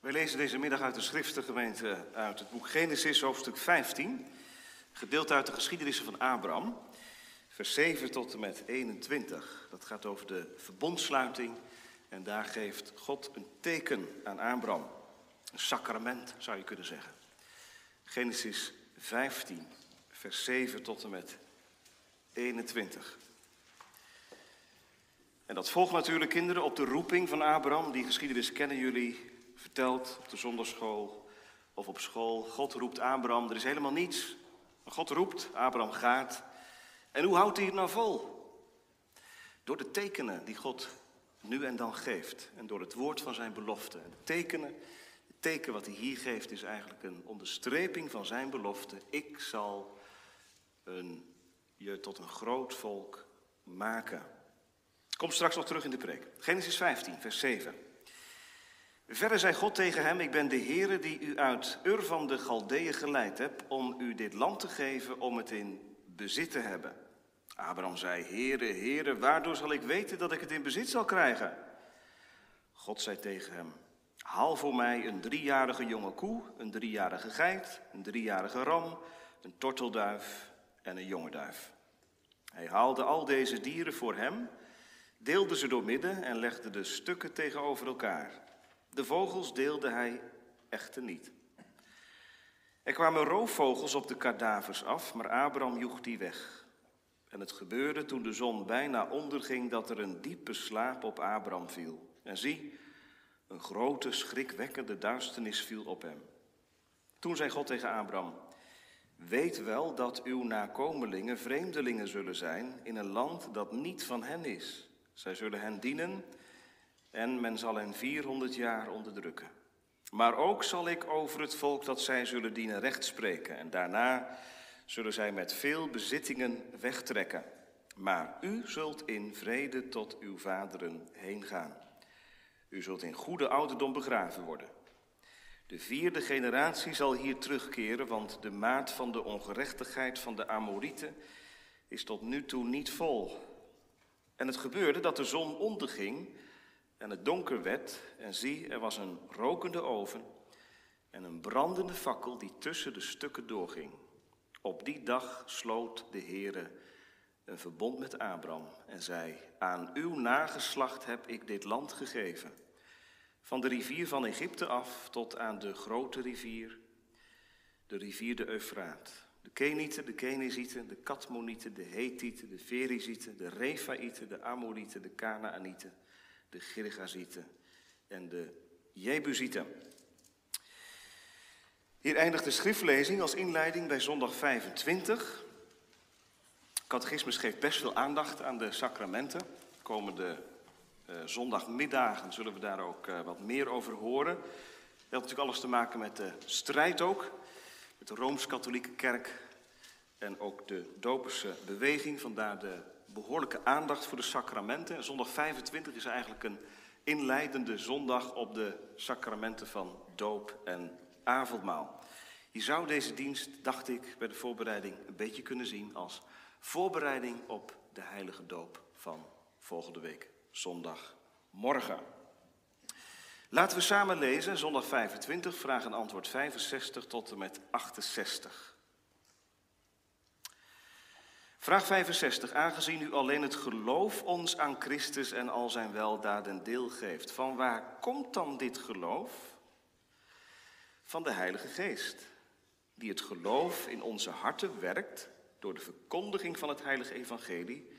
Wij lezen deze middag uit de Schriftengemeente uit het boek Genesis, hoofdstuk 15, gedeeld uit de geschiedenissen van Abraham, vers 7 tot en met 21. Dat gaat over de verbondsluiting en daar geeft God een teken aan Abraham. Een sacrament zou je kunnen zeggen. Genesis 15, vers 7 tot en met 21. En dat volgt natuurlijk, kinderen, op de roeping van Abraham. Die geschiedenis kennen jullie verteld op de zondagschool of op school. God roept Abraham, er is helemaal niets. Maar God roept, Abraham gaat. En hoe houdt hij het nou vol? Door de tekenen die God nu en dan geeft. En door het woord van zijn belofte. En de tekenen, het teken wat hij hier geeft is eigenlijk een onderstreping van zijn belofte. Ik zal een, je tot een groot volk maken. Kom straks nog terug in de preek. Genesis 15, vers 7. Verder zei God tegen hem, ik ben de Heere die u uit Ur van de Galdeeën geleid heb om u dit land te geven om het in bezit te hebben. Abraham zei, Heere, Heere, waardoor zal ik weten dat ik het in bezit zal krijgen? God zei tegen hem, haal voor mij een driejarige jonge koe, een driejarige geit, een driejarige ram, een tortelduif en een jonge duif. Hij haalde al deze dieren voor hem, deelde ze door midden en legde de stukken tegenover elkaar. De vogels deelde hij echter niet. Er kwamen roofvogels op de kadavers af, maar Abraham joeg die weg. En het gebeurde toen de zon bijna onderging dat er een diepe slaap op Abraham viel. En zie, een grote, schrikwekkende duisternis viel op hem. Toen zei God tegen Abraham: Weet wel dat uw nakomelingen vreemdelingen zullen zijn in een land dat niet van hen is. Zij zullen hen dienen en men zal hen 400 jaar onderdrukken. Maar ook zal ik over het volk dat zij zullen dienen recht spreken. En daarna zullen zij met veel bezittingen wegtrekken. Maar u zult in vrede tot uw vaderen heen gaan. U zult in goede ouderdom begraven worden. De vierde generatie zal hier terugkeren, want de maat van de ongerechtigheid van de Amorieten is tot nu toe niet vol. En het gebeurde dat de zon onderging en het donker werd, en zie, er was een rokende oven en een brandende fakkel die tussen de stukken doorging. Op die dag sloot de Heere een verbond met Abraham en zei, aan uw nageslacht heb ik dit land gegeven. Van de rivier van Egypte af tot aan de grote rivier, de rivier de Eufraat. De Kenieten, de Kenezieten, de Katmonieten, de Hethieten, de Ferizieten, de Refaïten, de Amorieten, de Kanaanieten de Girgazieten en de Jebusieten. Hier eindigt de schriftlezing als inleiding bij zondag 25. Catechismus geeft best veel aandacht aan de sacramenten. Komende uh, zondagmiddagen zullen we daar ook uh, wat meer over horen. Dat heeft natuurlijk alles te maken met de strijd ook. Met de Rooms-Katholieke Kerk en ook de Doperse beweging. Vandaar de behoorlijke aandacht voor de sacramenten. En zondag 25 is eigenlijk een inleidende zondag op de sacramenten van doop en avondmaal. Je zou deze dienst, dacht ik, bij de voorbereiding een beetje kunnen zien als voorbereiding op de heilige doop van volgende week, zondagmorgen. Laten we samen lezen, zondag 25, vraag en antwoord 65 tot en met 68. Vraag 65. Aangezien u alleen het geloof ons aan Christus en al zijn weldaden deel geeft, van waar komt dan dit geloof? Van de Heilige Geest, die het geloof in onze harten werkt door de verkondiging van het Heilige Evangelie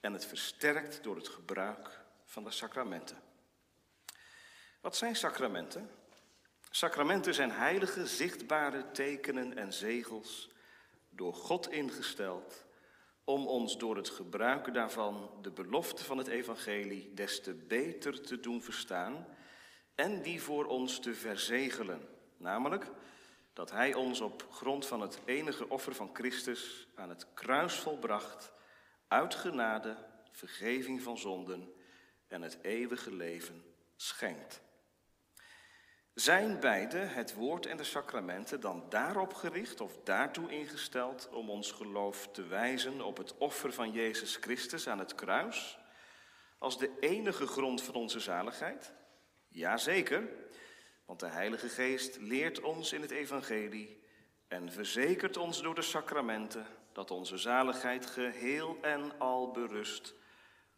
en het versterkt door het gebruik van de sacramenten. Wat zijn sacramenten? Sacramenten zijn heilige, zichtbare tekenen en zegels, door God ingesteld om ons door het gebruiken daarvan de belofte van het evangelie des te beter te doen verstaan en die voor ons te verzegelen. Namelijk dat Hij ons op grond van het enige offer van Christus aan het kruis volbracht, uit genade, vergeving van zonden en het eeuwige leven schenkt. Zijn beide, het woord en de sacramenten, dan daarop gericht of daartoe ingesteld om ons geloof te wijzen op het offer van Jezus Christus aan het kruis, als de enige grond van onze zaligheid? Jazeker, Want de Heilige Geest leert ons in het Evangelie en verzekert ons door de sacramenten dat onze zaligheid geheel en al berust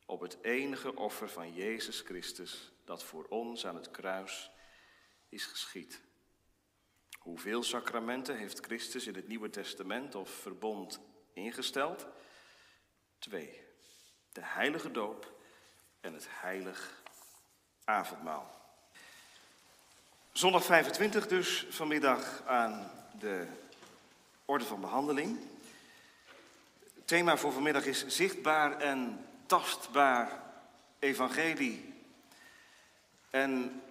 op het enige offer van Jezus Christus dat voor ons aan het kruis is geschied. Hoeveel sacramenten heeft Christus in het Nieuwe Testament of verbond ingesteld? Twee. De heilige doop en het heilig avondmaal. Zondag 25 dus vanmiddag aan de orde van behandeling. Het thema voor vanmiddag is zichtbaar en tastbaar evangelie. En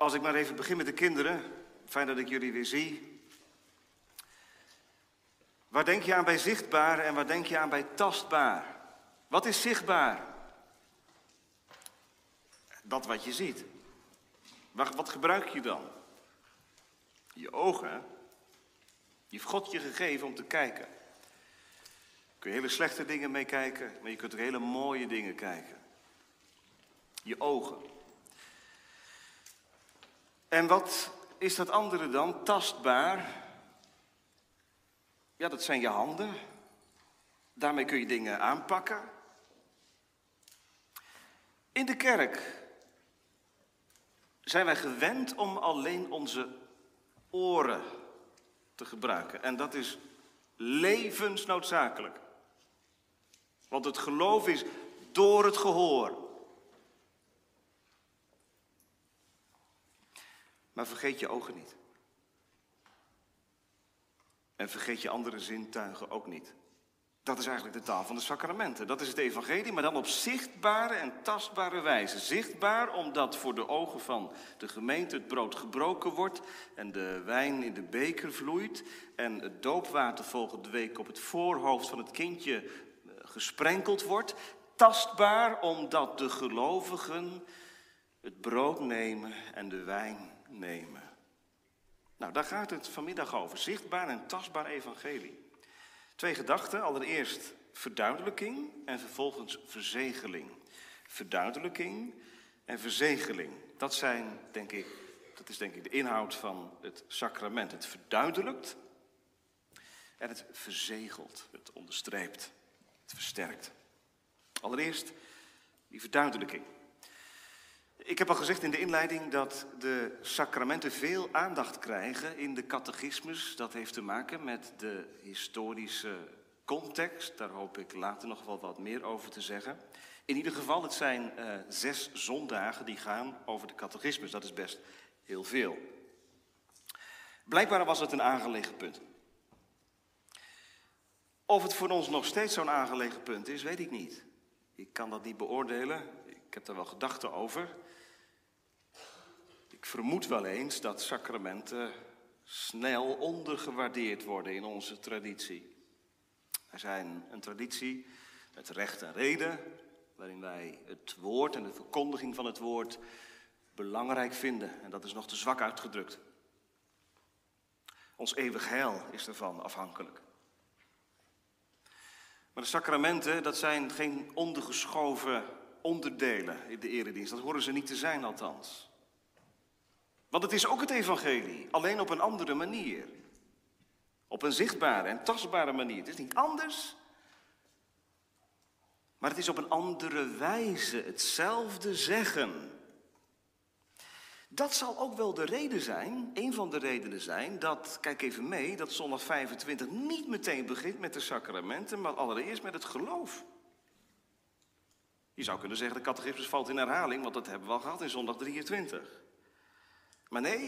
als ik maar even begin met de kinderen, fijn dat ik jullie weer zie. Waar denk je aan bij zichtbaar en waar denk je aan bij tastbaar? Wat is zichtbaar? Dat wat je ziet. Wat gebruik je dan? Je ogen. Je heeft God je gegeven om te kijken. Kun je hele slechte dingen mee kijken, maar je kunt er hele mooie dingen kijken. Je ogen. En wat is dat andere dan? Tastbaar. Ja, dat zijn je handen. Daarmee kun je dingen aanpakken. In de kerk zijn wij gewend om alleen onze oren te gebruiken. En dat is levensnoodzakelijk. Want het geloof is door het gehoor. Maar vergeet je ogen niet. En vergeet je andere zintuigen ook niet. Dat is eigenlijk de taal van de sacramenten. Dat is het evangelie, maar dan op zichtbare en tastbare wijze. Zichtbaar omdat voor de ogen van de gemeente het brood gebroken wordt en de wijn in de beker vloeit en het doopwater volgende week op het voorhoofd van het kindje eh, gesprenkeld wordt. Tastbaar omdat de gelovigen het brood nemen en de wijn nemen. Nou, daar gaat het vanmiddag over. Zichtbaar en tastbaar evangelie. Twee gedachten. Allereerst verduidelijking en vervolgens verzegeling. Verduidelijking en verzegeling. Dat zijn, denk ik, dat is denk ik de inhoud van het sacrament. Het verduidelijkt en het verzegelt, het onderstreept, het versterkt. Allereerst die verduidelijking. Ik heb al gezegd in de inleiding dat de sacramenten veel aandacht krijgen in de catechismus. Dat heeft te maken met de historische context. Daar hoop ik later nog wel wat meer over te zeggen. In ieder geval, het zijn uh, zes zondagen die gaan over de catechismus. Dat is best heel veel. Blijkbaar was het een aangelegen punt. Of het voor ons nog steeds zo'n aangelegen punt is, weet ik niet. Ik kan dat niet beoordelen. Ik heb er wel gedachten over. Ik vermoed wel eens dat sacramenten snel ondergewaardeerd worden in onze traditie. Er zijn een traditie met recht en reden, waarin wij het woord en de verkondiging van het woord belangrijk vinden. En dat is nog te zwak uitgedrukt. Ons eeuwig heil is ervan afhankelijk. Maar de sacramenten, dat zijn geen ondergeschoven onderdelen in de eredienst. Dat horen ze niet te zijn althans. Want het is ook het evangelie, alleen op een andere manier. Op een zichtbare en tastbare manier. Het is niet anders, maar het is op een andere wijze hetzelfde zeggen. Dat zal ook wel de reden zijn, een van de redenen zijn, dat, kijk even mee, dat zondag 25 niet meteen begint met de sacramenten, maar allereerst met het geloof. Je zou kunnen zeggen, de catechismus valt in herhaling, want dat hebben we al gehad in zondag 23. Maar nee,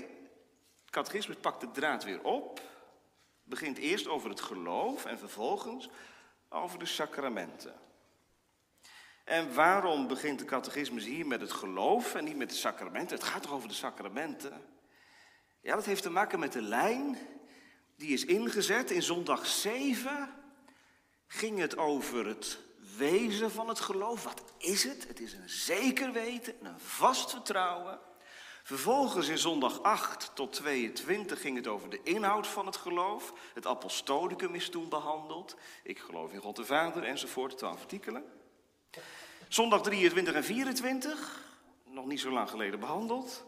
het catechisme pakt de draad weer op, begint eerst over het geloof en vervolgens over de sacramenten. En waarom begint de catechismus hier met het geloof en niet met de sacramenten? Het gaat toch over de sacramenten? Ja, dat heeft te maken met de lijn die is ingezet. In zondag 7 ging het over het wezen van het geloof. Wat is het? Het is een zeker weten, een vast vertrouwen Vervolgens in zondag 8 tot 22 ging het over de inhoud van het geloof. Het apostolicum is toen behandeld. Ik geloof in God de Vader enzovoort, twaalf artikelen. Zondag 23 en 24, nog niet zo lang geleden behandeld.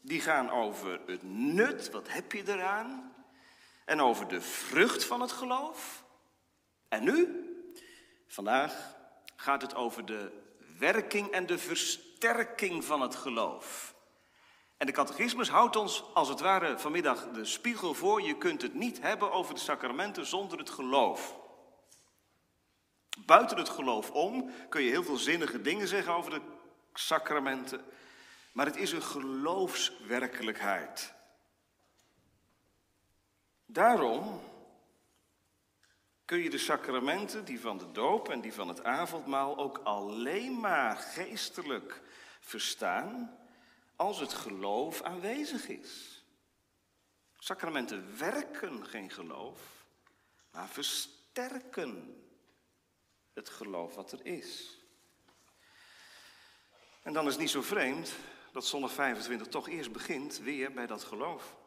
Die gaan over het nut, wat heb je eraan? En over de vrucht van het geloof. En nu, vandaag, gaat het over de werking en de versterking van het geloof. En de catechismus houdt ons als het ware vanmiddag de spiegel voor. Je kunt het niet hebben over de sacramenten zonder het geloof. Buiten het geloof om kun je heel veel zinnige dingen zeggen over de sacramenten. Maar het is een geloofswerkelijkheid. Daarom kun je de sacramenten, die van de doop en die van het avondmaal, ook alleen maar geestelijk verstaan als het geloof aanwezig is. Sacramenten werken geen geloof, maar versterken het geloof wat er is. En dan is het niet zo vreemd dat zondag 25 toch eerst begint weer bij dat geloof.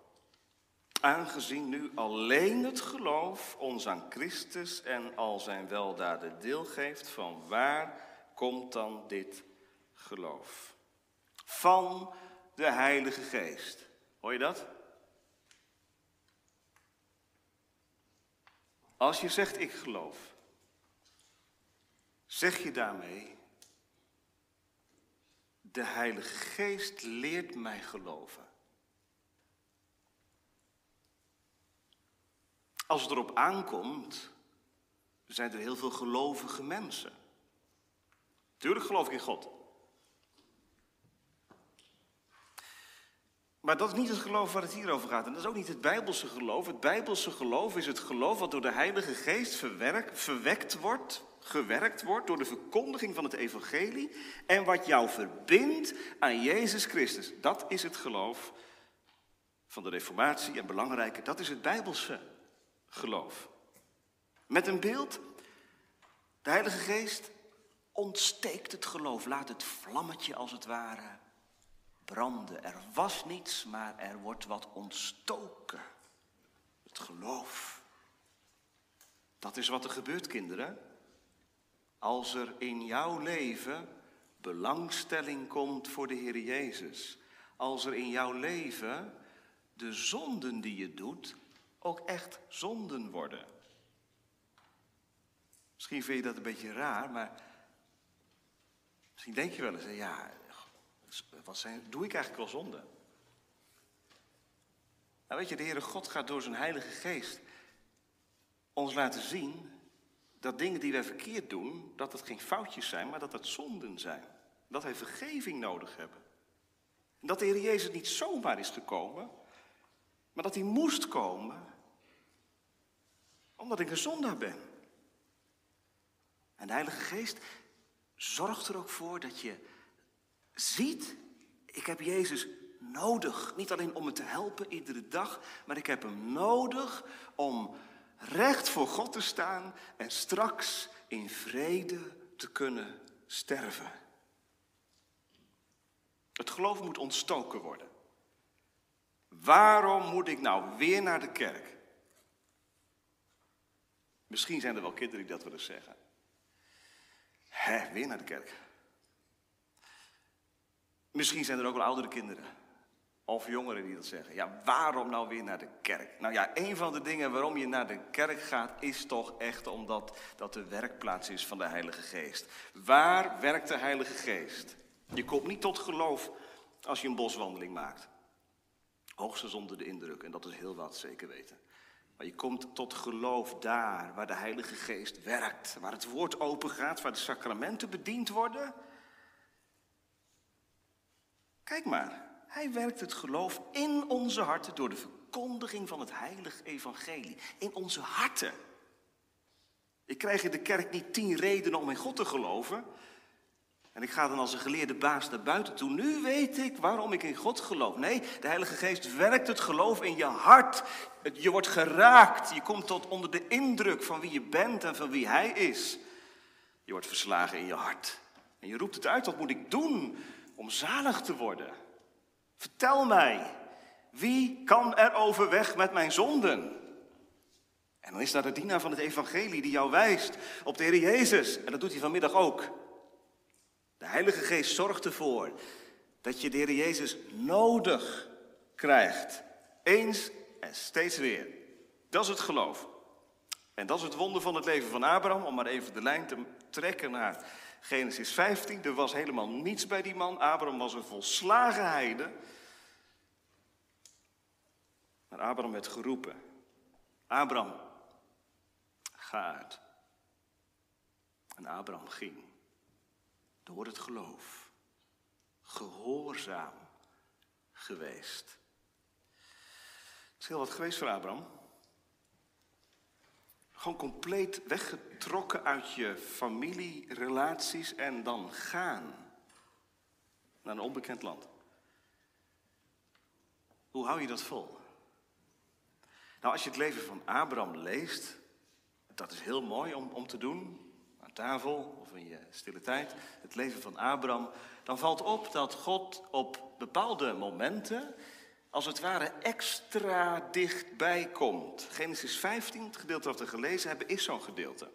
Aangezien nu alleen het geloof ons aan Christus en al zijn weldaden deel geeft, van waar komt dan dit geloof? Van de Heilige Geest. Hoor je dat? Als je zegt ik geloof, zeg je daarmee, de Heilige Geest leert mij geloven. Als het erop aankomt, zijn er heel veel gelovige mensen. Tuurlijk geloof ik in God. Maar dat is niet het geloof waar het hier over gaat. En dat is ook niet het Bijbelse geloof. Het Bijbelse geloof is het geloof wat door de Heilige Geest verwerkt, verwekt wordt, gewerkt wordt door de verkondiging van het Evangelie. En wat jou verbindt aan Jezus Christus. Dat is het geloof van de Reformatie. En belangrijker, dat is het Bijbelse geloof. Met een beeld, de Heilige Geest ontsteekt het geloof, laat het vlammetje als het ware branden. Er was niets, maar er wordt wat ontstoken. Het geloof. Dat is wat er gebeurt, kinderen. Als er in jouw leven belangstelling komt voor de Heer Jezus. Als er in jouw leven de zonden die je doet ook echt zonden worden. Misschien vind je dat een beetje raar, maar misschien denk je wel eens, ja, wat zijn, doe ik eigenlijk wel zonde? Nou weet je, de Heere God gaat door zijn Heilige Geest ons laten zien dat dingen die wij verkeerd doen, dat het geen foutjes zijn, maar dat het zonden zijn. Dat wij vergeving nodig hebben. En dat de Heer Jezus niet zomaar is gekomen, maar dat hij moest komen omdat ik een zondaar ben. En de Heilige Geest zorgt er ook voor dat je ziet, ik heb Jezus nodig. Niet alleen om me te helpen iedere dag, maar ik heb hem nodig om recht voor God te staan en straks in vrede te kunnen sterven. Het geloof moet ontstoken worden. Waarom moet ik nou weer naar de kerk? Misschien zijn er wel kinderen die dat willen zeggen. Hé, weer naar de kerk. Misschien zijn er ook wel oudere kinderen. Of jongeren die dat zeggen. Ja, waarom nou weer naar de kerk? Nou ja, een van de dingen waarom je naar de kerk gaat, is toch echt omdat dat de werkplaats is van de Heilige Geest. Waar werkt de Heilige Geest? Je komt niet tot geloof als je een boswandeling maakt. Hoogstens onder de indruk, en dat is heel wat, zeker weten. Maar je komt tot geloof daar, waar de Heilige Geest werkt, waar het woord open gaat, waar de sacramenten bediend worden. Kijk maar, hij werkt het geloof in onze harten door de verkondiging van het heilige evangelie. In onze harten. Ik krijg in de kerk niet tien redenen om in God te geloven. En ik ga dan als een geleerde baas naar buiten toe. Nu weet ik waarom ik in God geloof. Nee, de Heilige Geest werkt het geloof in je hart. Je wordt geraakt. Je komt tot onder de indruk van wie je bent en van wie Hij is. Je wordt verslagen in je hart. En je roept het uit, wat moet ik doen om zalig te worden? Vertel mij, wie kan er overweg met mijn zonden? En dan is daar de dienaar van het evangelie die jou wijst op de Heer Jezus. En dat doet hij vanmiddag ook. De Heilige Geest zorgt ervoor Dat je de Heer Jezus nodig krijgt. Eens en steeds weer. Dat is het geloof. En dat is het wonder van het leven van Abraham, om maar even de lijn te trekken naar Genesis 15. Er was helemaal niets bij die man. Abraham was een volslagen heide. Maar Abraham werd geroepen. Abraham, ga uit. En Abraham ging. Door het geloof. Gehoorzaam geweest. Het is heel wat geweest voor Abraham. Gewoon compleet weggetrokken uit je familierelaties en dan gaan naar een onbekend land. Hoe hou je dat vol? Nou, als je het leven van Abraham leest, dat is heel mooi om, om te doen, tafel of in je stille tijd, het leven van Abraham, dan valt op dat God op bepaalde momenten als het ware extra dichtbij komt. Genesis 15, het gedeelte dat we gelezen hebben, is zo'n gedeelte.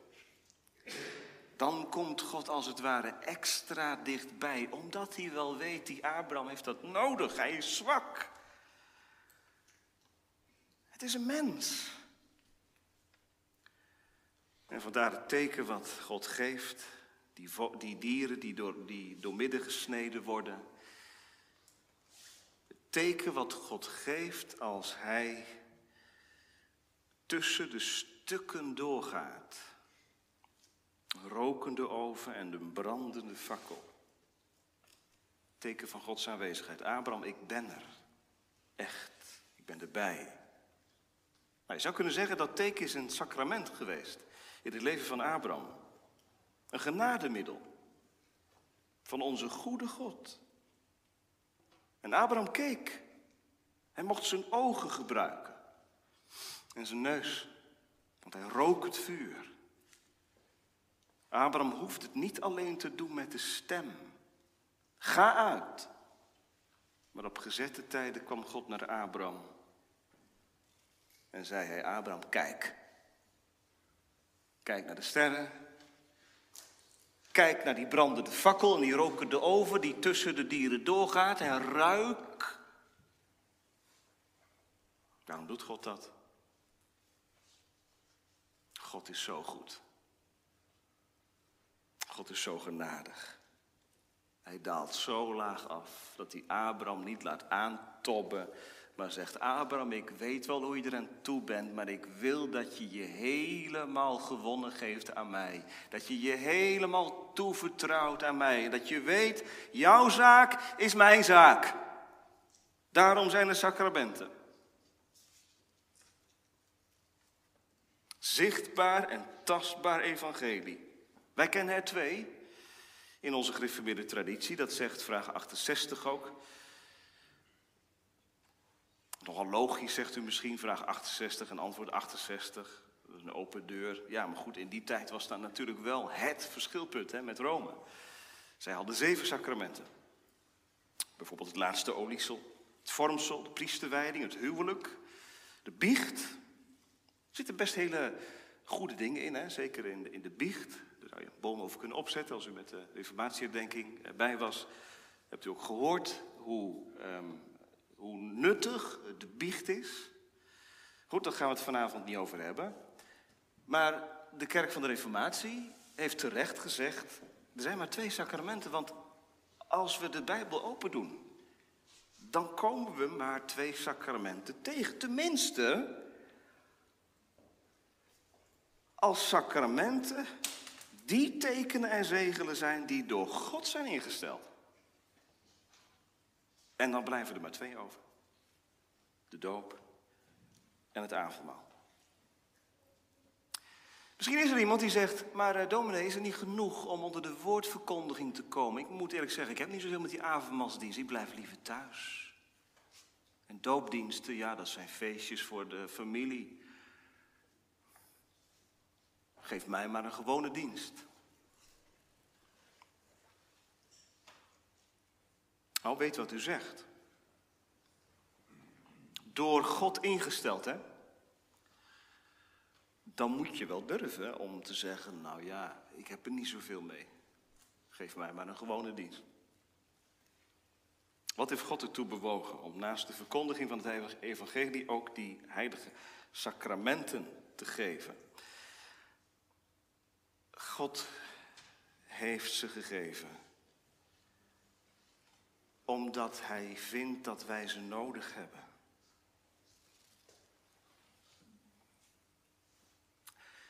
Dan komt God als het ware extra dichtbij, omdat hij wel weet, die Abraham heeft dat nodig, hij is zwak. Het is een mens. En vandaar het teken wat God geeft, die, die dieren die door, die door midden gesneden worden, teken wat God geeft als Hij tussen de stukken doorgaat. Een rokende oven en een brandende fakkel. Teken van Gods aanwezigheid. Abraham, ik ben er. Echt, ik ben erbij. Nou, je zou kunnen zeggen dat teken is een sacrament geweest in het leven van Abraham. Een genademiddel van onze goede God. En Abraham keek. Hij mocht zijn ogen gebruiken. En zijn neus. Want hij rook het vuur. Abraham hoeft het niet alleen te doen met de stem. Ga uit. Maar op gezette tijden kwam God naar Abraham. En zei hij, Abraham, kijk. Kijk naar de sterren. Kijk naar die brandende fakkel en die rokende oven die tussen de dieren doorgaat en ruik. Waarom doet God dat? God is zo goed. God is zo genadig. Hij daalt zo laag af dat hij Abraham niet laat aantobben maar zegt Abraham, ik weet wel hoe je er aan toe bent, maar ik wil dat je je helemaal gewonnen geeft aan mij. Dat je je helemaal toevertrouwt aan mij. Dat je weet, jouw zaak is mijn zaak. Daarom zijn er sacramenten. Zichtbaar en tastbaar evangelie. Wij kennen er twee in onze gereformeerde traditie. Dat zegt vraag 68 ook. Nogal logisch, zegt u misschien, vraag 68 en antwoord 68. Dat is een open deur. Ja, maar goed, in die tijd was dat natuurlijk wel het verschilpunt hè, met Rome. Zij hadden zeven sacramenten. Bijvoorbeeld het laatste oliesel, het vormsel, de priesterwijding, het huwelijk, de biecht. Er zitten best hele goede dingen in, hè? zeker in de, in de biecht. Daar zou je een boom over kunnen opzetten als u met de reformatieherdenking bij was. Hebt u ook gehoord hoe ehm, hoe nuttig de biecht is. Goed, daar gaan we het vanavond niet over hebben. Maar de kerk van de Reformatie heeft terecht gezegd: er zijn maar twee sacramenten, want als we de Bijbel open doen, dan komen we maar twee sacramenten tegen. Tenminste, als sacramenten die tekenen en zegelen zijn die door God zijn ingesteld. En dan blijven er maar twee over. De doop en het avondmaal. Misschien is er iemand die zegt, maar uh, dominee, is er niet genoeg om onder de woordverkondiging te komen? Ik moet eerlijk zeggen, ik heb niet zoveel met die avondmaalsdienst. Ik blijf liever thuis. En doopdiensten, ja, dat zijn feestjes voor de familie. Geef mij maar een gewone dienst. Nou, weet wat u zegt. Door God ingesteld, hè? Dan moet je wel durven om te zeggen, nou ja, ik heb er niet zoveel mee. Geef mij maar een gewone dienst. Wat heeft God ertoe bewogen om naast de verkondiging van het evangelie ook die heilige sacramenten te geven? God heeft ze gegeven omdat Hij vindt dat wij ze nodig hebben.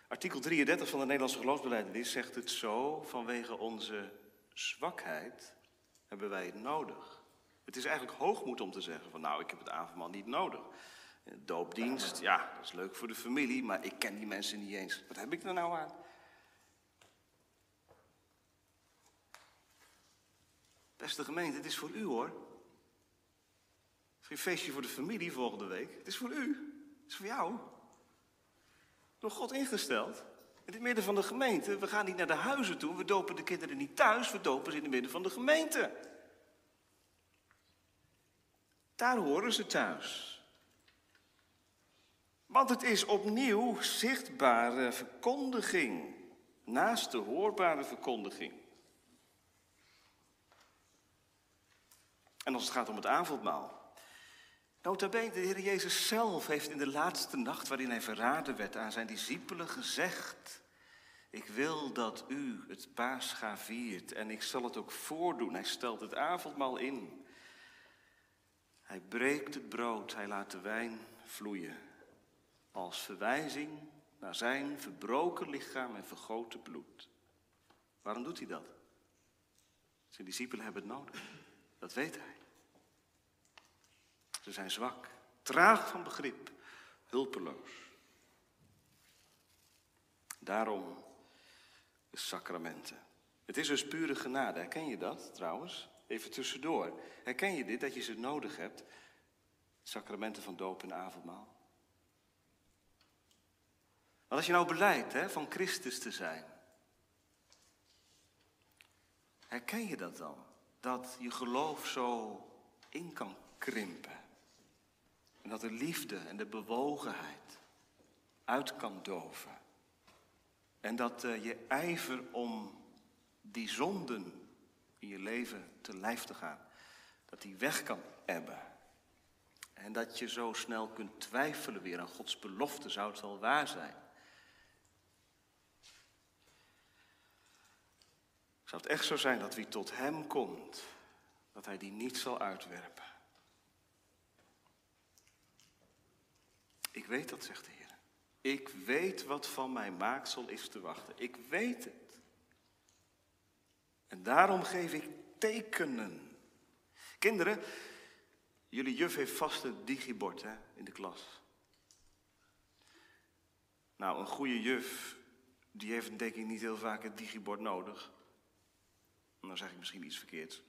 Artikel 33 van de Nederlandse geloofsbelijdenis zegt het zo: vanwege onze zwakheid hebben wij het nodig. Het is eigenlijk hoogmoed om te zeggen van nou, ik heb het avondmaal niet nodig. Doopdienst, ja, dat is leuk voor de familie, maar ik ken die mensen niet eens. Wat heb ik er nou aan? Beste gemeente, het is voor u hoor. Het is geen feestje voor de familie volgende week. Het is voor u. Het is voor jou. Door God ingesteld. In het midden van de gemeente. We gaan niet naar de huizen toe. We dopen de kinderen niet thuis. We dopen ze in het midden van de gemeente. Daar horen ze thuis. Want het is opnieuw zichtbare verkondiging. Naast de hoorbare verkondiging. En als het gaat om het avondmaal. Nota bene, de Heer Jezus zelf heeft in de laatste nacht waarin hij verraden werd aan zijn discipelen gezegd... Ik wil dat u het paascha viert en ik zal het ook voordoen. Hij stelt het avondmaal in. Hij breekt het brood, hij laat de wijn vloeien. Als verwijzing naar zijn verbroken lichaam en vergoten bloed. Waarom doet hij dat? Zijn discipelen hebben het nodig. Dat weet hij. Ze zijn zwak, traag van begrip, hulpeloos. Daarom de sacramenten. Het is dus pure genade. Herken je dat trouwens? Even tussendoor. Herken je dit, dat je ze nodig hebt? Sacramenten van doop en avondmaal. Want als je nou beleidt van Christus te zijn, herken je dat dan? Dat je geloof zo in kan krimpen. En dat de liefde en de bewogenheid uit kan doven. En dat uh, je ijver om die zonden in je leven te lijf te gaan, dat die weg kan ebben. En dat je zo snel kunt twijfelen weer aan Gods belofte, zou het wel waar zijn. Zou het echt zo zijn dat wie tot Hem komt, dat Hij die niet zal uitwerpen? Ik weet dat, zegt de Heer. Ik weet wat van mijn maaksel is te wachten. Ik weet het. En daarom geef ik tekenen. Kinderen, jullie juf heeft vast een digibord hè, in de klas. Nou, een goede juf, die heeft denk ik niet heel vaak een digibord nodig. Dan zeg ik misschien iets verkeerds.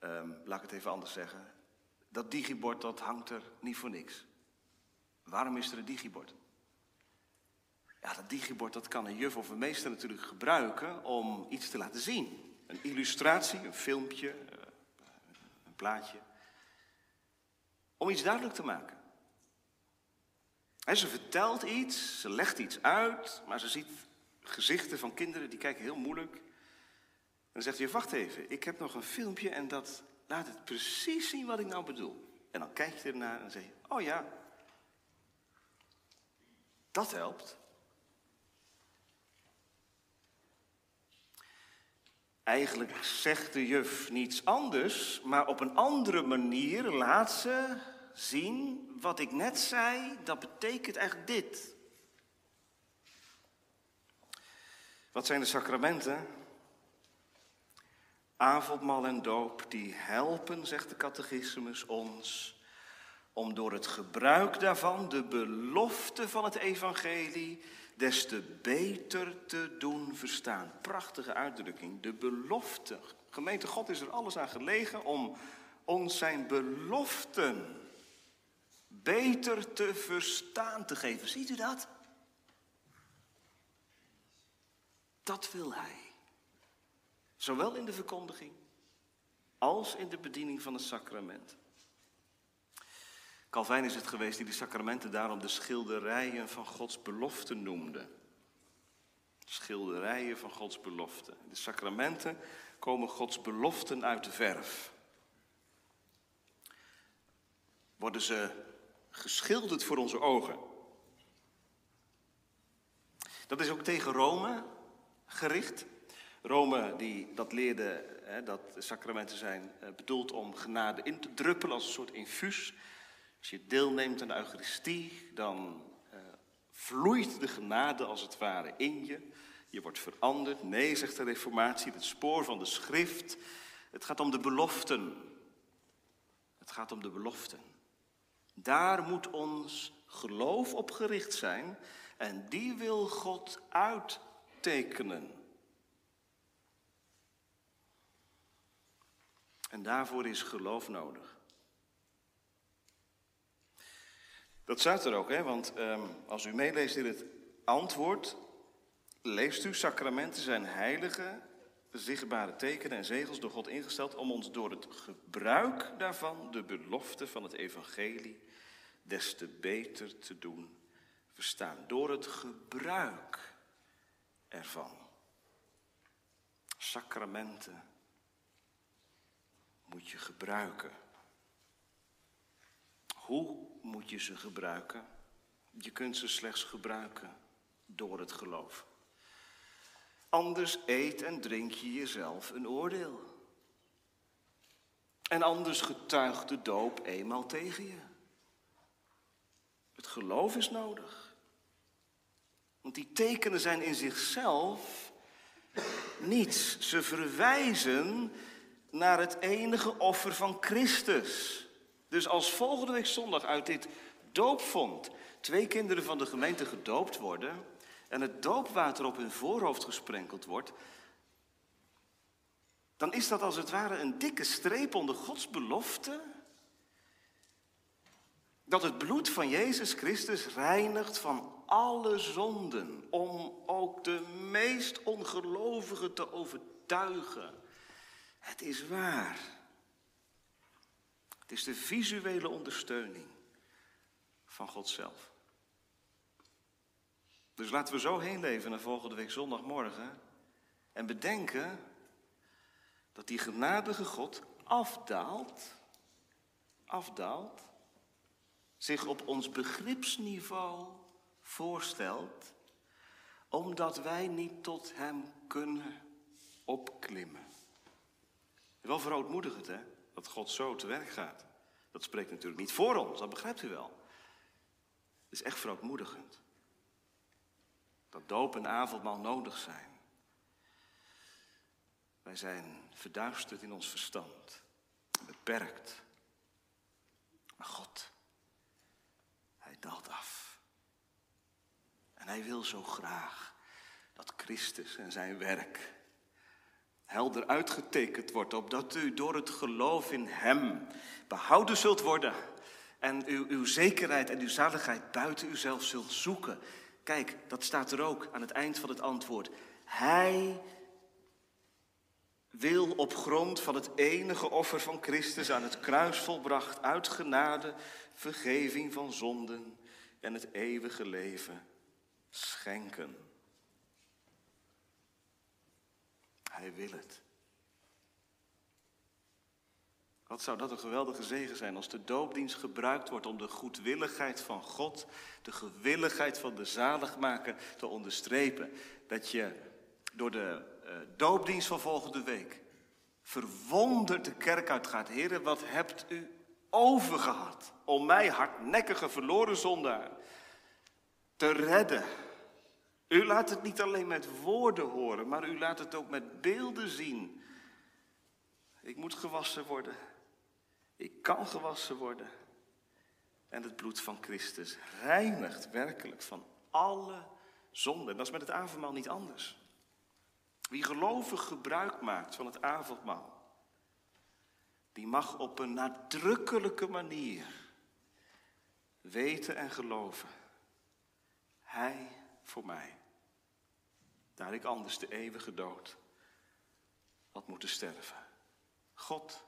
Um, laat ik het even anders zeggen. Dat digibord, dat hangt er niet voor niks. Waarom is er een digibord? Ja, dat digibord dat kan een juf of een meester natuurlijk gebruiken om iets te laten zien. Een illustratie, een filmpje, eh, een plaatje. Om iets duidelijk te maken. En ze vertelt iets, ze legt iets uit, maar ze ziet gezichten van kinderen die kijken heel moeilijk. Dan zegt je, wacht even, ik heb nog een filmpje en dat laat het precies zien wat ik nou bedoel. En dan kijk je ernaar en zeg je, oh ja, dat helpt. Eigenlijk zegt de juf niets anders, maar op een andere manier laat ze zien wat ik net zei, dat betekent eigenlijk dit. Wat zijn de sacramenten? Avondmaal en doop, die helpen, zegt de catechismus, ons om door het gebruik daarvan de belofte van het evangelie des te beter te doen verstaan. Prachtige uitdrukking, de belofte. Gemeente God is er alles aan gelegen om ons zijn beloften beter te verstaan te geven. Ziet u dat? Dat wil hij. Zowel in de verkondiging als in de bediening van het sacrament. Calvijn is het geweest die de sacramenten daarom de schilderijen van Gods belofte noemde. Schilderijen van Gods belofte. De sacramenten komen Gods beloften uit de verf. worden ze geschilderd voor onze ogen. Dat is ook tegen Rome gericht. Rome die, dat leerde hè, dat sacramenten zijn eh, bedoeld om genade in te druppelen als een soort infuus. Als je deelneemt aan de Eucharistie, dan uh, vloeit de genade als het ware in je. Je wordt veranderd. Nee, zegt de Reformatie, het spoor van de schrift. Het gaat om de beloften. Het gaat om de beloften. Daar moet ons geloof op gericht zijn en die wil God uittekenen. En daarvoor is geloof nodig. Dat staat er ook, hè? want um, als u meeleest in het antwoord, leest u, sacramenten zijn heilige, zichtbare tekenen en zegels door God ingesteld om ons door het gebruik daarvan de belofte van het evangelie des te beter te doen verstaan. Door het gebruik ervan. Sacramenten moet je gebruiken. Hoe moet je ze gebruiken? Je kunt ze slechts gebruiken door het geloof. Anders eet en drink je jezelf een oordeel. En anders getuigt de doop eenmaal tegen je. Het geloof is nodig. Want die tekenen zijn in zichzelf niets. Ze verwijzen naar het enige offer van Christus. Dus als volgende week zondag uit dit doopvond twee kinderen van de gemeente gedoopt worden en het doopwater op hun voorhoofd gesprenkeld wordt, dan is dat als het ware een dikke streep onder Gods belofte dat het bloed van Jezus Christus reinigt van alle zonden, om ook de meest ongelovigen te overtuigen. Het is waar. Het is de visuele ondersteuning van God zelf. Dus laten we zo heen leven naar volgende week zondagmorgen en bedenken dat die genadige God afdaalt, afdaalt, zich op ons begripsniveau voorstelt, omdat wij niet tot Hem kunnen opklimmen. Wel verootmoedigend, hè? Dat God zo te werk gaat. Dat spreekt natuurlijk niet voor ons, dat begrijpt u wel. Het is echt verootmoedigend. Dat doop en avondmaal nodig zijn. Wij zijn verduisterd in ons verstand, beperkt. Maar God, Hij daalt af. En Hij wil zo graag dat Christus en zijn werk helder uitgetekend wordt, opdat u door het geloof in Hem behouden zult worden en uw, uw zekerheid en uw zaligheid buiten uzelf zult zoeken. Kijk, dat staat er ook aan het eind van het antwoord. Hij wil op grond van het enige offer van Christus aan het kruis volbracht, uit genade, vergeving van zonden en het eeuwige leven schenken. Hij wil het. Wat zou dat een geweldige zegen zijn als de doopdienst gebruikt wordt om de goedwilligheid van God, de gewilligheid van de zaligmaker te onderstrepen. Dat je door de uh, doopdienst van volgende week verwonderd de kerk uitgaat. Heren, wat hebt u overgehad om mij hardnekkige verloren zondaar te redden? U laat het niet alleen met woorden horen, maar u laat het ook met beelden zien. Ik moet gewassen worden. Ik kan gewassen worden. En het bloed van Christus reinigt werkelijk van alle zonden. Dat is met het avondmaal niet anders. Wie gelovig gebruik maakt van het avondmaal, die mag op een nadrukkelijke manier weten en geloven. Hij voor mij. Daar ik anders de eeuwige dood had moeten sterven. God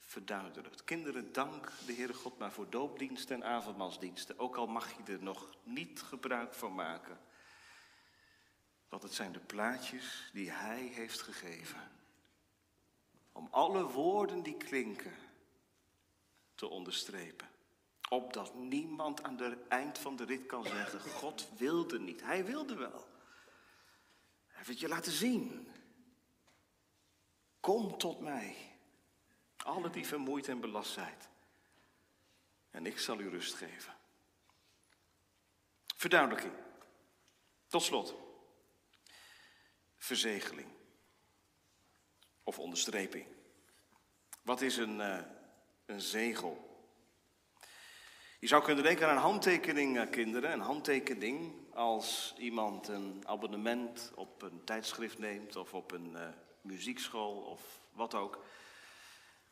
verduidelijkt. Kinderen, dank de Heere God maar voor doopdiensten en avondmaalsdiensten. Ook al mag je er nog niet gebruik van maken. Want het zijn de plaatjes die Hij heeft gegeven. Om alle woorden die klinken te onderstrepen. Opdat niemand aan het eind van de rit kan zeggen, God wilde niet. Hij wilde wel. Hij het je laten zien. Kom tot mij, alle die vermoeid en belast zijn. En ik zal u rust geven. Verduidelijking. Tot slot. Verzegeling. Of onderstreping. Wat is een, uh, een zegel? Je zou kunnen denken aan een handtekening, uh, kinderen. Een handtekening als iemand een abonnement op een tijdschrift neemt of op een uh, muziekschool of wat ook.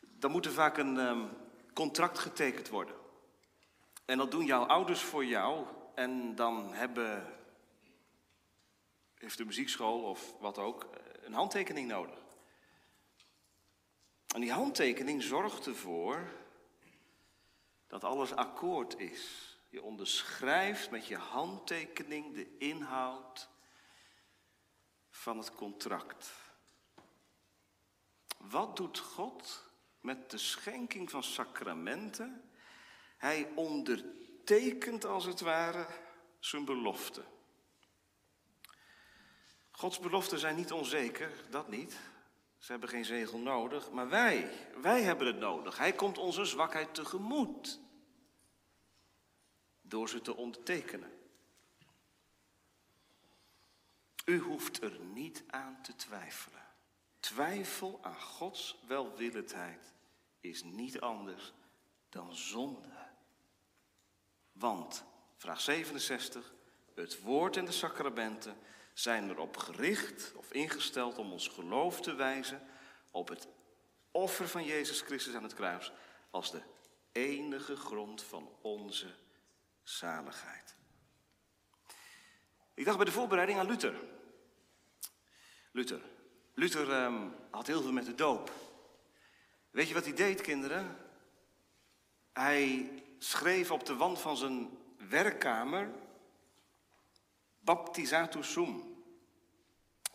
Dan moet er vaak een um, contract getekend worden. En dat doen jouw ouders voor jou. En dan hebben, heeft de muziekschool of wat ook een handtekening nodig. En die handtekening zorgt ervoor dat alles akkoord is. Je onderschrijft met je handtekening de inhoud van het contract. Wat doet God met de schenking van sacramenten? Hij ondertekent als het ware zijn belofte. Gods beloften zijn niet onzeker, dat niet. Ze hebben geen zegel nodig, maar wij, wij hebben het nodig. Hij komt onze zwakheid tegemoet door ze te ondertekenen. U hoeft er niet aan te twijfelen. Twijfel aan Gods welwillendheid is niet anders dan zonde. Want, vraag 67, het woord en de sacramenten zijn erop gericht of ingesteld om ons geloof te wijzen op het offer van Jezus Christus aan het kruis als de enige grond van onze zaligheid. Ik dacht bij de voorbereiding aan Luther. Luther. Luther um, had heel veel met de doop. Weet je wat hij deed, kinderen? Hij schreef op de wand van zijn werkkamer Baptizatus sum.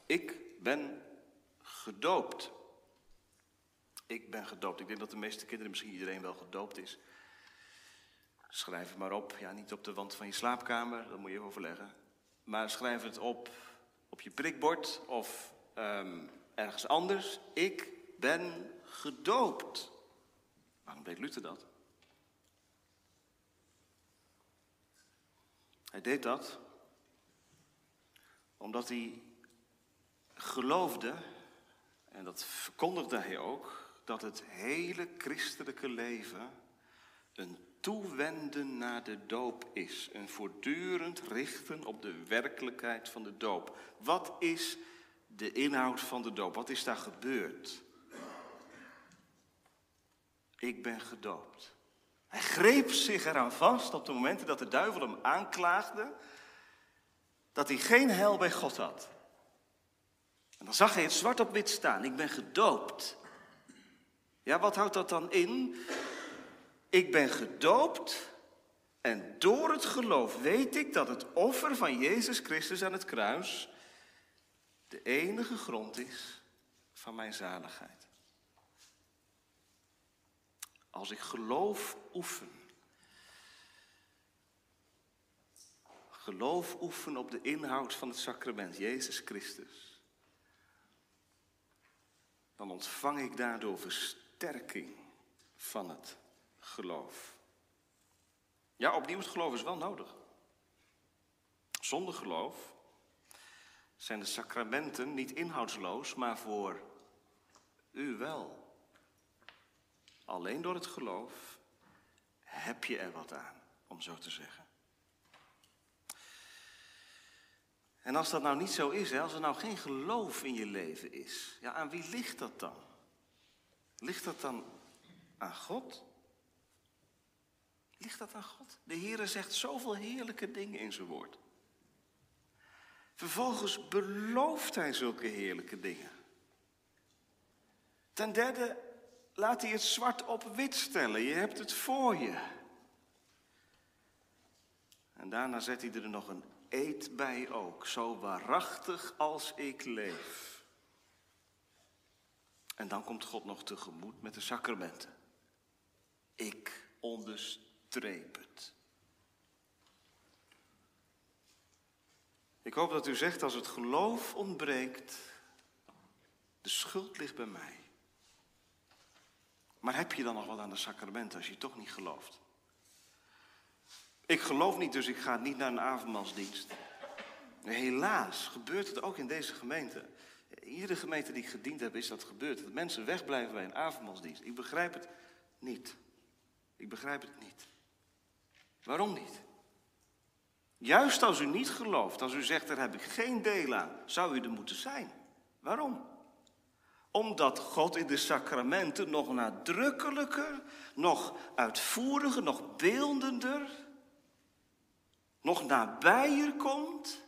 Ik ben gedoopt. Ik ben gedoopt. Ik denk dat de meeste kinderen, misschien iedereen wel gedoopt is. Schrijf het maar op. Ja, niet op de wand van je slaapkamer, dat moet je overleggen. Maar schrijf het op op je prikbord of um, ergens anders. Ik ben gedoopt. Waarom deed Luther dat? Hij deed dat omdat hij geloofde, en dat verkondigde hij ook, dat het hele christelijke leven een toewenden naar de doop is. Een voortdurend richten op de werkelijkheid van de doop. Wat is de inhoud van de doop? Wat is daar gebeurd? Ik ben gedoopt. Hij greep zich eraan vast op de momenten dat de duivel hem aanklaagde dat hij geen hel bij God had. En dan zag hij het zwart op wit staan. Ik ben gedoopt. Ja, wat houdt dat dan in? Ik ben gedoopt en door het geloof weet ik dat het offer van Jezus Christus aan het kruis de enige grond is van mijn zaligheid. Als ik geloof oefen, geloof oefen op de inhoud van het sacrament, Jezus Christus, dan ontvang ik daardoor versterking van het geloof. Ja, opnieuw, het geloof is wel nodig. Zonder geloof zijn de sacramenten niet inhoudsloos, maar voor u wel. Alleen door het geloof heb je er wat aan, om zo te zeggen. En als dat nou niet zo is, hè, als er nou geen geloof in je leven is, ja, aan wie ligt dat dan? Ligt dat dan aan God? Ligt dat aan God? De Heere zegt zoveel heerlijke dingen in zijn woord. Vervolgens belooft hij zulke heerlijke dingen. Ten derde laat hij het zwart op wit stellen. Je hebt het voor je. En daarna zet hij er nog een eet bij ook, zo waarachtig als ik leef. En dan komt God nog tegemoet met de sacramenten. Ik onderstreep het. Ik hoop dat u zegt als het geloof ontbreekt, de schuld ligt bij mij. Maar heb je dan nog wat aan de sacramenten als je toch niet gelooft? Ik geloof niet, dus ik ga niet naar een avondmaalsdienst. Helaas gebeurt het ook in deze gemeente. Iedere gemeente die ik gediend heb, is dat gebeurd. Dat mensen wegblijven bij een avondmaalsdienst. Ik begrijp het niet. Ik begrijp het niet. Waarom niet? Juist als u niet gelooft, als u zegt, daar heb ik geen deel aan, zou u er moeten zijn. Waarom? Omdat God in de sacramenten nog nadrukkelijker, nog uitvoeriger, nog beeldender, nog nabijer komt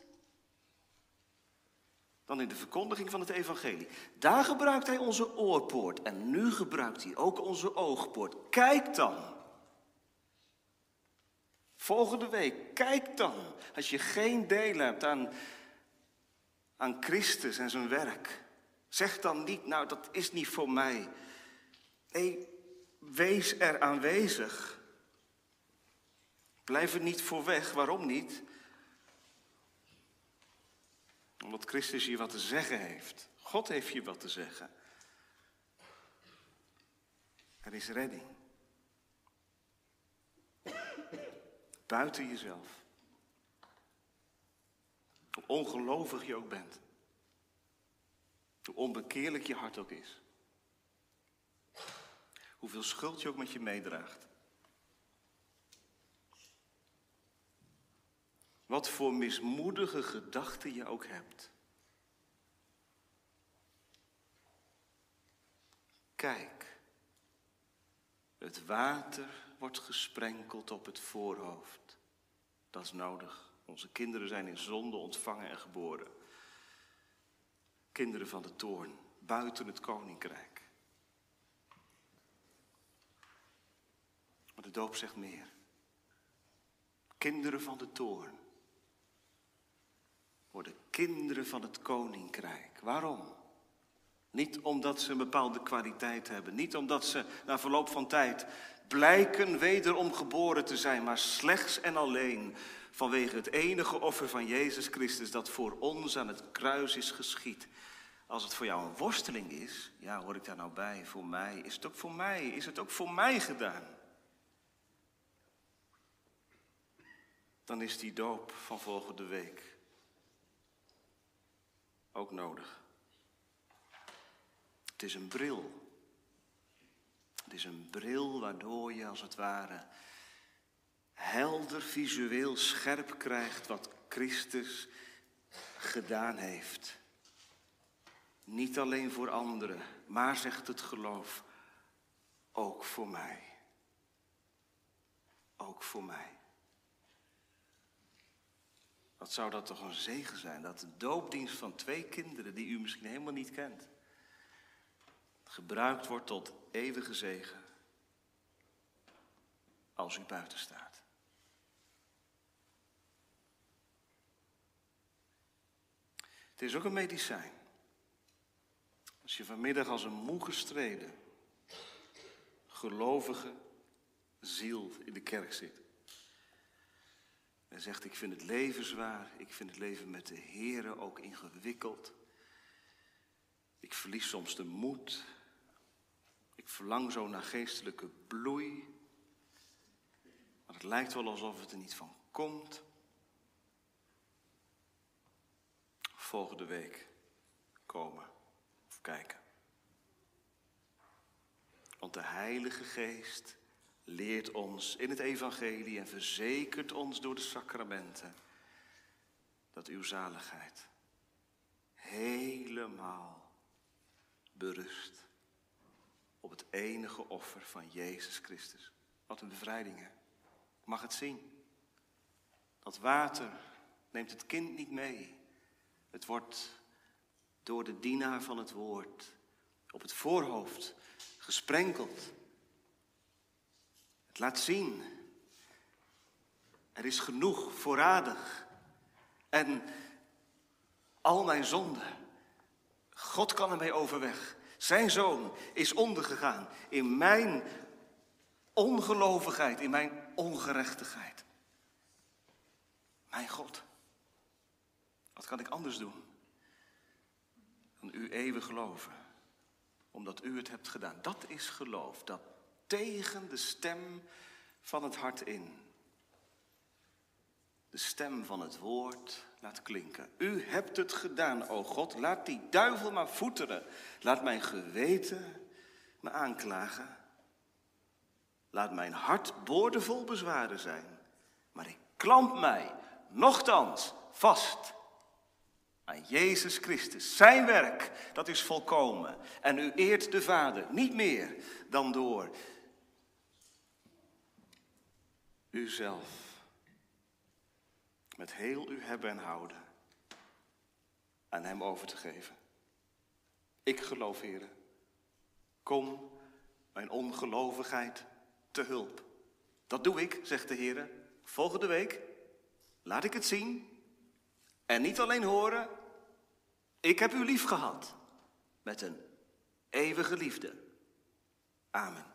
dan in de verkondiging van het evangelie. Daar gebruikt hij onze oorpoort en nu gebruikt hij ook onze oogpoort. Kijk dan. Volgende week, kijk dan. Als je geen deel hebt aan, aan Christus en zijn werk. Zeg dan niet, nou dat is niet voor mij. Wees er aanwezig. Blijf er niet voor weg. Waarom niet? Omdat Christus je wat te zeggen heeft. God heeft je wat te zeggen. Er is redding. Buiten jezelf. Hoe ongelovig je ook bent. Hoe onbekeerlijk je hart ook is. Hoeveel schuld je ook met je meedraagt. Wat voor mismoedige gedachten je ook hebt. Kijk, het water wordt gesprenkeld op het voorhoofd. Dat is nodig. Onze kinderen zijn in zonde ontvangen en geboren. Kinderen van de toorn, buiten het koninkrijk. Maar de doop zegt meer. Kinderen van de toorn worden kinderen van het koninkrijk. Waarom? Niet omdat ze een bepaalde kwaliteit hebben, niet omdat ze na verloop van tijd blijken wederom geboren te zijn, maar slechts en alleen vanwege het enige offer van Jezus Christus dat voor ons aan het kruis is geschied. Als het voor jou een worsteling is, ja, hoor ik daar nou bij? Voor mij, is het ook voor mij? Is het ook voor mij gedaan? Dan is die doop van volgende week ook nodig. Het is een bril. Het is een bril waardoor je als het ware helder visueel scherp krijgt wat Christus gedaan heeft. Niet alleen voor anderen, maar zegt het geloof, ook voor mij. Ook voor mij. Wat zou dat toch een zegen zijn, dat de doopdienst van twee kinderen die u misschien helemaal niet kent, gebruikt wordt tot eeuwige zegen als u buiten staat. Het is ook een medicijn. Als je vanmiddag als een moe gestreden, gelovige ziel in de kerk zit. En zegt, ik vind het leven zwaar, ik vind het leven met de Here ook ingewikkeld. Ik verlies soms de moed. Ik verlang zo naar geestelijke bloei. Maar het lijkt wel alsof het er niet van komt. Volgende week komen of kijken. Want de Heilige Geest leert ons in het evangelie en verzekert ons door de sacramenten dat uw zaligheid helemaal berust op het enige offer van Jezus Christus. Wat een bevrijding, hè? Ik mag het zien. Dat water neemt het kind niet mee. Het wordt door de dienaar van het woord op het voorhoofd gesprenkeld. Laat zien. Er is genoeg voorradig. En al mijn zonden. God kan ermee overweg. Zijn zoon is ondergegaan in mijn ongelovigheid, in mijn ongerechtigheid. Mijn God, wat kan ik anders doen dan u eeuwig geloven, omdat u het hebt gedaan? Dat is geloof, dat tegen de stem van het hart in de stem van het woord laat klinken. U hebt het gedaan, o God. Laat die duivel maar voeteren. Laat mijn geweten me aanklagen. Laat mijn hart boordevol bezwaren zijn. Maar ik klamp mij, nochtans, vast aan Jezus Christus. Zijn werk, dat is volkomen. En u eert de Vader niet meer dan door uzelf met heel uw hebben en houden aan Hem over te geven. Ik geloof, Heer, kom mijn ongelovigheid te hulp. Dat doe ik, zegt de Heer. Volgende week laat ik het zien en niet alleen horen. Ik heb u lief gehad met een eeuwige liefde. Amen.